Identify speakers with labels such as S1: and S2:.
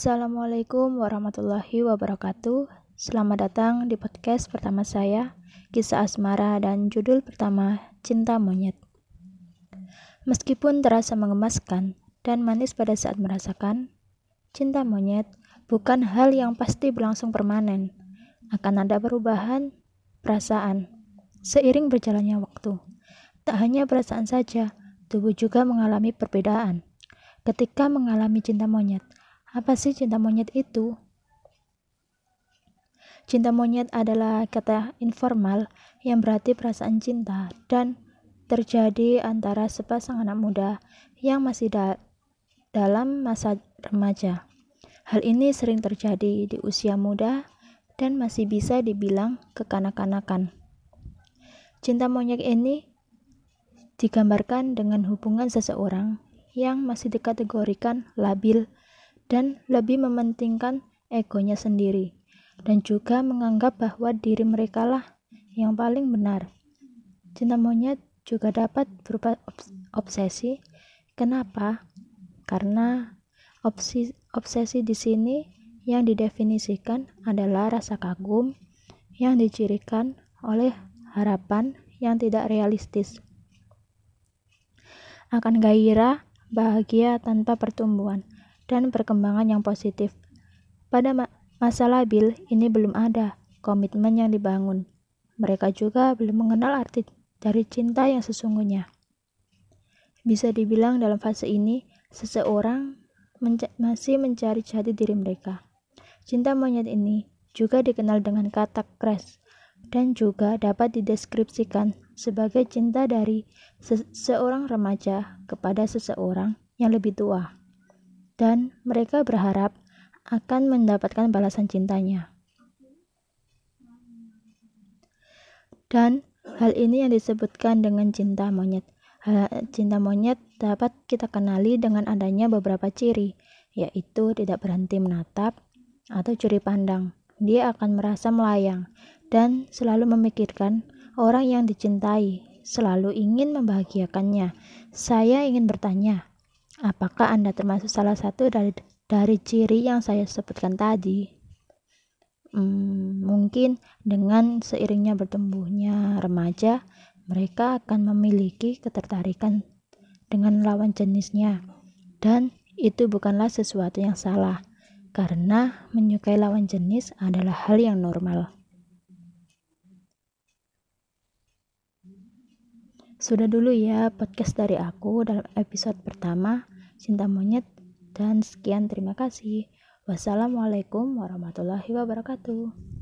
S1: Assalamualaikum warahmatullahi wabarakatuh. Selamat datang di podcast pertama saya, Kisah Asmara dan judul pertama Cinta Monyet. Meskipun terasa mengemaskan dan manis pada saat merasakan, cinta monyet bukan hal yang pasti berlangsung permanen. Akan ada perubahan perasaan seiring berjalannya waktu. Tak hanya perasaan saja, tubuh juga mengalami perbedaan. Ketika mengalami cinta monyet, apa sih cinta monyet itu? Cinta monyet adalah kata informal yang berarti perasaan cinta dan terjadi antara sepasang anak muda yang masih da dalam masa remaja. Hal ini sering terjadi di usia muda dan masih bisa dibilang kekanak-kanakan. Cinta monyet ini digambarkan dengan hubungan seseorang yang masih dikategorikan labil dan lebih mementingkan egonya sendiri dan juga menganggap bahwa diri mereka lah yang paling benar. Cinta monyet juga dapat berupa obsesi. Kenapa? Karena obsesi, obsesi di sini yang didefinisikan adalah rasa kagum yang dicirikan oleh harapan yang tidak realistis. Akan gairah bahagia tanpa pertumbuhan dan perkembangan yang positif. Pada ma masa labil ini belum ada komitmen yang dibangun. Mereka juga belum mengenal arti dari cinta yang sesungguhnya. Bisa dibilang dalam fase ini, seseorang menca masih mencari jati diri mereka. Cinta monyet ini juga dikenal dengan kata crush dan juga dapat dideskripsikan sebagai cinta dari seseorang remaja kepada seseorang yang lebih tua dan mereka berharap akan mendapatkan balasan cintanya. Dan hal ini yang disebutkan dengan cinta monyet. cinta monyet dapat kita kenali dengan adanya beberapa ciri, yaitu tidak berhenti menatap atau curi pandang. Dia akan merasa melayang dan selalu memikirkan orang yang dicintai, selalu ingin membahagiakannya. Saya ingin bertanya, Apakah Anda termasuk salah satu dari dari ciri yang saya sebutkan tadi? Hmm, mungkin dengan seiringnya bertumbuhnya remaja, mereka akan memiliki ketertarikan dengan lawan jenisnya, dan itu bukanlah sesuatu yang salah, karena menyukai lawan jenis adalah hal yang normal. Sudah dulu ya podcast dari aku dalam episode pertama Cinta Monyet dan sekian terima kasih. Wassalamualaikum warahmatullahi wabarakatuh.